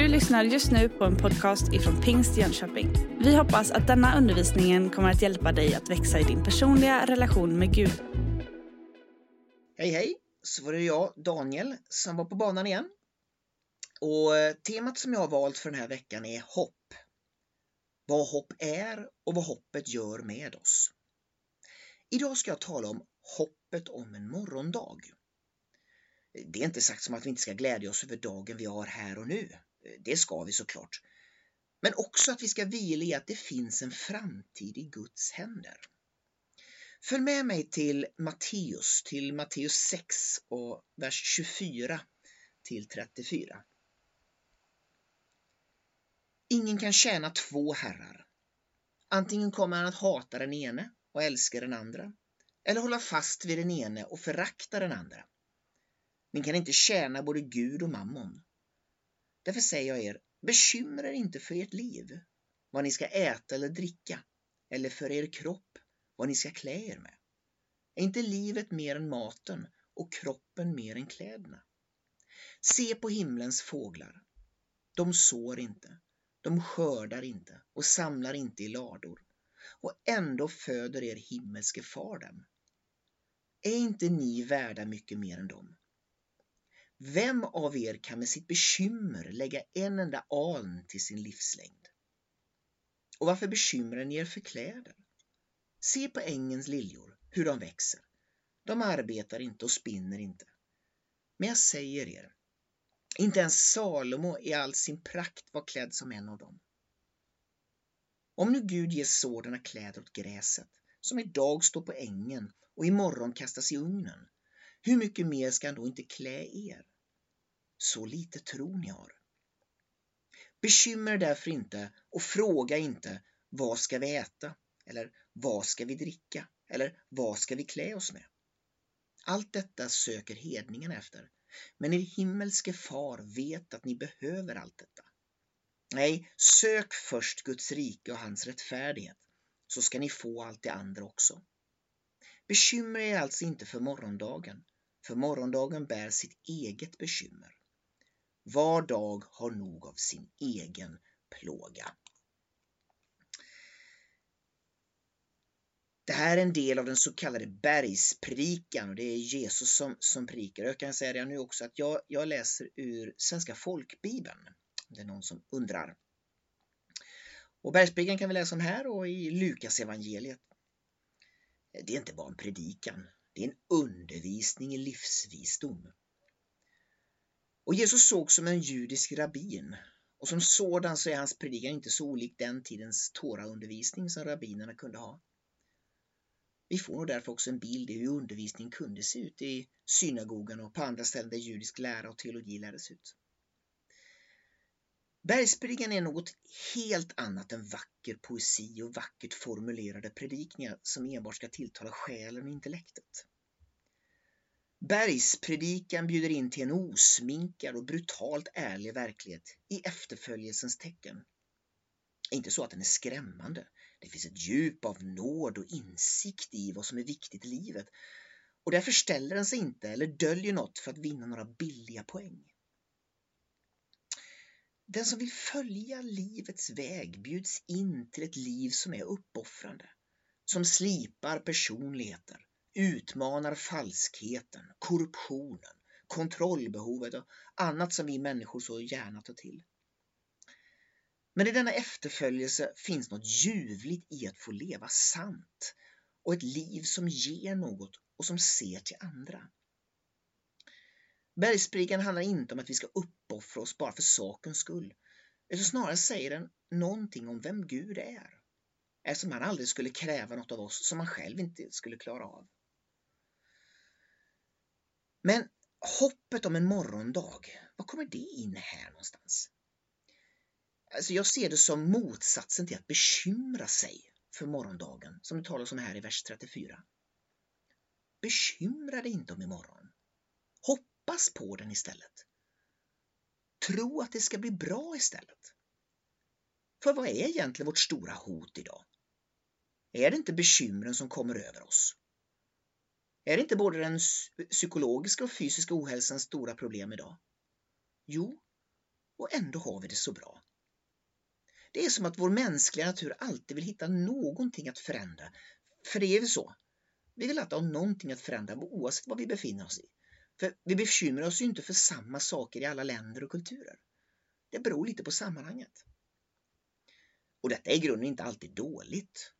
Du lyssnar just nu på en podcast ifrån Pingst Jönköping. Vi hoppas att denna undervisning kommer att hjälpa dig att växa i din personliga relation med Gud. Hej hej! Så var det jag, Daniel, som var på banan igen. Och eh, temat som jag har valt för den här veckan är hopp. Vad hopp är och vad hoppet gör med oss. Idag ska jag tala om hoppet om en morgondag. Det är inte sagt som att vi inte ska glädja oss över dagen vi har här och nu. Det ska vi såklart. Men också att vi ska vila i att det finns en framtid i Guds händer. Följ med mig till Matteus, till Matteus 6 och vers 24 till 34. Ingen kan tjäna två herrar. Antingen kommer han att hata den ene och älska den andra, eller hålla fast vid den ene och förakta den andra. Ni kan inte tjäna både Gud och mammon. Därför säger jag er, bekymra er inte för ert liv, vad ni ska äta eller dricka, eller för er kropp, vad ni ska klä er med. Är inte livet mer än maten och kroppen mer än kläderna? Se på himlens fåglar. De sår inte, de skördar inte och samlar inte i lador och ändå föder er himmelske far dem. Är inte ni värda mycket mer än dem? Vem av er kan med sitt bekymmer lägga en enda aln till sin livslängd? Och varför bekymrar ni er för kläder? Se på ängens liljor, hur de växer. De arbetar inte och spinner inte. Men jag säger er, inte ens Salomo i all sin prakt var klädd som en av dem. Om nu Gud ger sådana kläder åt gräset, som idag står på ängen och imorgon kastas i ugnen, hur mycket mer ska han då inte klä er? Så lite tro ni har. Bekymra därför inte och fråga inte vad ska vi äta? Eller vad ska vi dricka? Eller vad ska vi klä oss med? Allt detta söker hedningen efter, men er himmelske far vet att ni behöver allt detta. Nej, sök först Guds rike och hans rättfärdighet, så ska ni få allt det andra också. Bekymra er alltså inte för morgondagen, för morgondagen bär sitt eget bekymmer. Var dag har nog av sin egen plåga. Det här är en del av den så kallade bergsprikan och det är Jesus som, som prikar. Jag kan säga det nu också att jag, jag läser ur Svenska folkbibeln. Om det är någon som undrar. Och bergsprikan kan vi läsa om här och i Lukas evangeliet. Det är inte bara en predikan, det är en undervisning i livsvisdom. Och Jesus såg som en judisk rabbin och som sådan så är hans predikan inte så olik den tidens Toraundervisning som rabbinerna kunde ha. Vi får nog därför också en bild i hur undervisningen kunde se ut i synagogan och på andra ställen där judisk lära och teologi lärdes ut. Bergspredikan är något helt annat än vacker poesi och vackert formulerade predikningar som enbart ska tilltala själen och intellektet. Bergspredikan bjuder in till en osminkad och brutalt ärlig verklighet i efterföljelsens tecken. Inte så att den är skrämmande. Det finns ett djup av nåd och insikt i vad som är viktigt i livet och därför ställer den sig inte eller döljer något för att vinna några billiga poäng. Den som vill följa livets väg bjuds in till ett liv som är uppoffrande, som slipar personligheter, utmanar falskheten, korruptionen, kontrollbehovet och annat som vi människor så gärna tar till. Men i denna efterföljelse finns något ljuvligt i att få leva sant och ett liv som ger något och som ser till andra. Bergspredikan handlar inte om att vi ska uppoffra oss bara för sakens skull, utan snarare säger den någonting om vem Gud är, eftersom han aldrig skulle kräva något av oss som han själv inte skulle klara av. Men hoppet om en morgondag, var kommer det in här någonstans? Alltså jag ser det som motsatsen till att bekymra sig för morgondagen, som det talas om här i vers 34. Bekymra dig inte om imorgon. Hoppas på den istället. Tro att det ska bli bra istället. För vad är egentligen vårt stora hot idag? Är det inte bekymren som kommer över oss? Är det inte både den psykologiska och fysiska ohälsans stora problem idag? Jo, och ändå har vi det så bra. Det är som att vår mänskliga natur alltid vill hitta någonting att förändra. För det är väl så? Vi vill alltid ha någonting att förändra oavsett vad vi befinner oss i. För vi bekymrar oss ju inte för samma saker i alla länder och kulturer. Det beror lite på sammanhanget. Och detta är i grunden inte alltid dåligt.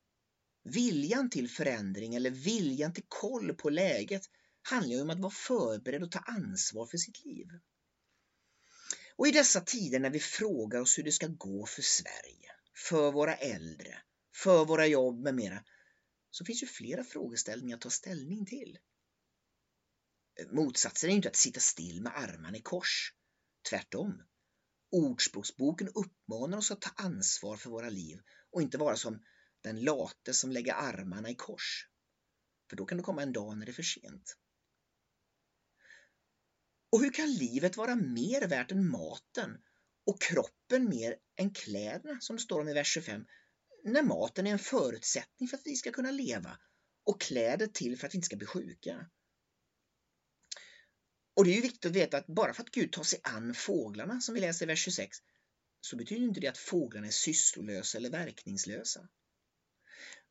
Viljan till förändring eller viljan till koll på läget handlar ju om att vara förberedd och ta ansvar för sitt liv. Och i dessa tider när vi frågar oss hur det ska gå för Sverige, för våra äldre, för våra jobb med mera, så finns ju flera frågeställningar att ta ställning till. Motsatsen är inte att sitta still med armarna i kors. Tvärtom. Ordspråksboken uppmanar oss att ta ansvar för våra liv och inte vara som den late som lägger armarna i kors. För då kan det komma en dag när det är för sent. Och hur kan livet vara mer värt än maten och kroppen mer än kläderna som det står om i vers 25 när maten är en förutsättning för att vi ska kunna leva och kläder till för att vi inte ska bli sjuka. Och det är ju viktigt att veta att bara för att Gud tar sig an fåglarna som vi läser i vers 26 så betyder inte det att fåglarna är sysslolösa eller verkningslösa.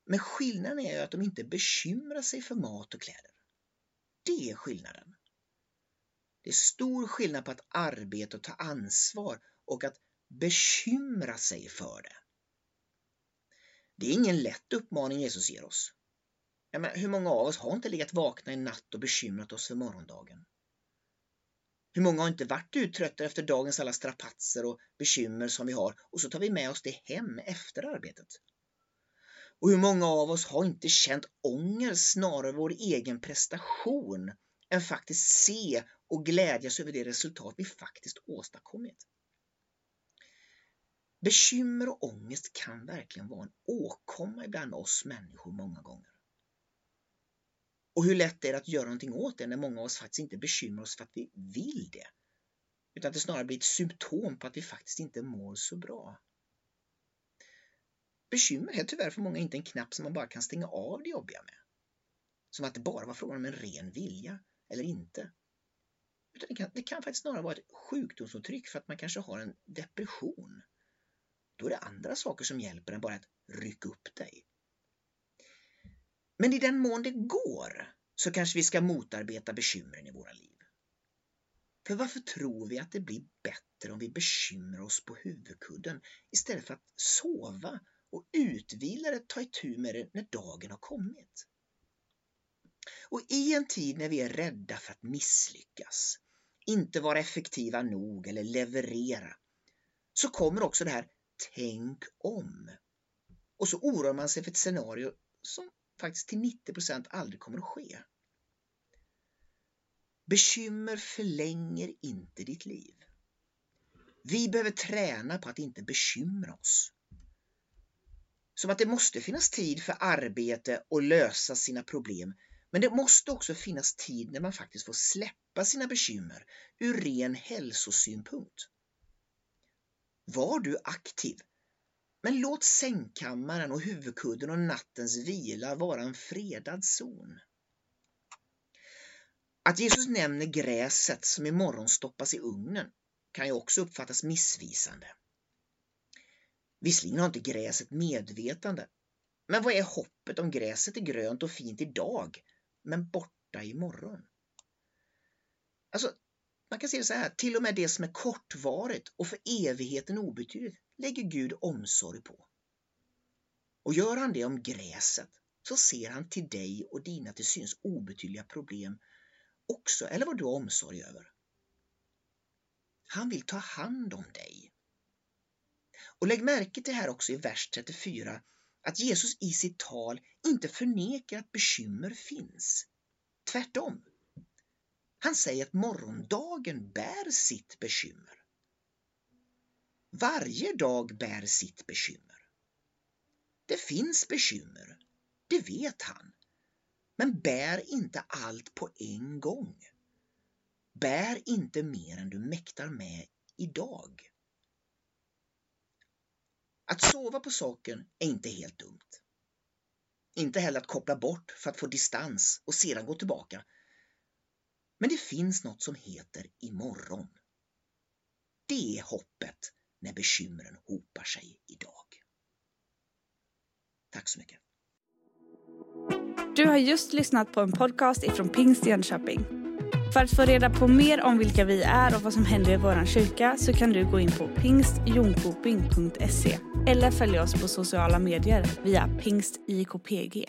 Men skillnaden är ju att de inte bekymrar sig för mat och kläder. Det är skillnaden. Det är stor skillnad på att arbeta och ta ansvar och att bekymra sig för det. Det är ingen lätt uppmaning Jesus ger oss. Menar, hur många av oss har inte legat vakna i natt och bekymrat oss för morgondagen? Hur många har inte varit uttröttade efter dagens alla strapatser och bekymmer som vi har och så tar vi med oss det hem efter arbetet? Och hur många av oss har inte känt ånger snarare vår egen prestation än faktiskt se och glädjas över det resultat vi faktiskt åstadkommit? Bekymmer och ångest kan verkligen vara en åkomma ibland oss människor många gånger. Och hur lätt är det att göra någonting åt det när många av oss faktiskt inte bekymrar oss för att vi vill det? Utan att det snarare blir ett symptom på att vi faktiskt inte mår så bra. Bekymmer är tyvärr för många inte en knapp som man bara kan stänga av det jobbiga med. Som att det bara var frågan om en ren vilja eller inte. Utan det kan, det kan faktiskt snarare vara ett sjukdomsuttryck för att man kanske har en depression. Då är det andra saker som hjälper än bara att rycka upp dig. Men i den mån det går så kanske vi ska motarbeta bekymren i våra liv. För varför tror vi att det blir bättre om vi bekymrar oss på huvudkudden istället för att sova och utvilade ta itu med det när dagen har kommit? Och i en tid när vi är rädda för att misslyckas, inte vara effektiva nog eller leverera, så kommer också det här tänk om. Och så oroar man sig för ett scenario som faktiskt till 90 aldrig kommer att ske. Bekymmer förlänger inte ditt liv. Vi behöver träna på att inte bekymra oss. Som att det måste finnas tid för arbete och lösa sina problem, men det måste också finnas tid när man faktiskt får släppa sina bekymmer ur ren hälsosynpunkt. Var du aktiv men låt sängkammaren och huvudkudden och nattens vila vara en fredad zon. Att Jesus nämner gräset som imorgon stoppas i ugnen kan ju också uppfattas missvisande. Visserligen har inte gräset medvetande, men vad är hoppet om gräset är grönt och fint idag, men borta imorgon? Alltså, man kan se det så här, till och med det som är kortvarigt och för evigheten obetydligt lägger Gud omsorg på. Och gör han det om gräset så ser han till dig och dina till syns obetydliga problem också, eller vad du har omsorg över. Han vill ta hand om dig. Och lägg märke till här också i vers 34 att Jesus i sitt tal inte förnekar att bekymmer finns. Tvärtom. Han säger att morgondagen bär sitt bekymmer. Varje dag bär sitt bekymmer. Det finns bekymmer, det vet han. Men bär inte allt på en gång. Bär inte mer än du mäktar med idag. Att sova på saken är inte helt dumt. Inte heller att koppla bort för att få distans och sedan gå tillbaka. Men det finns något som heter imorgon. det är hoppet när bekymren hopar sig idag. Tack så mycket. Du har just lyssnat på en podcast ifrån Pingst Jönköping. För att få reda på mer om vilka vi är och vad som händer i vår kyrka så kan du gå in på pingstjonkoping.se eller följa oss på sociala medier via pingstjkpg.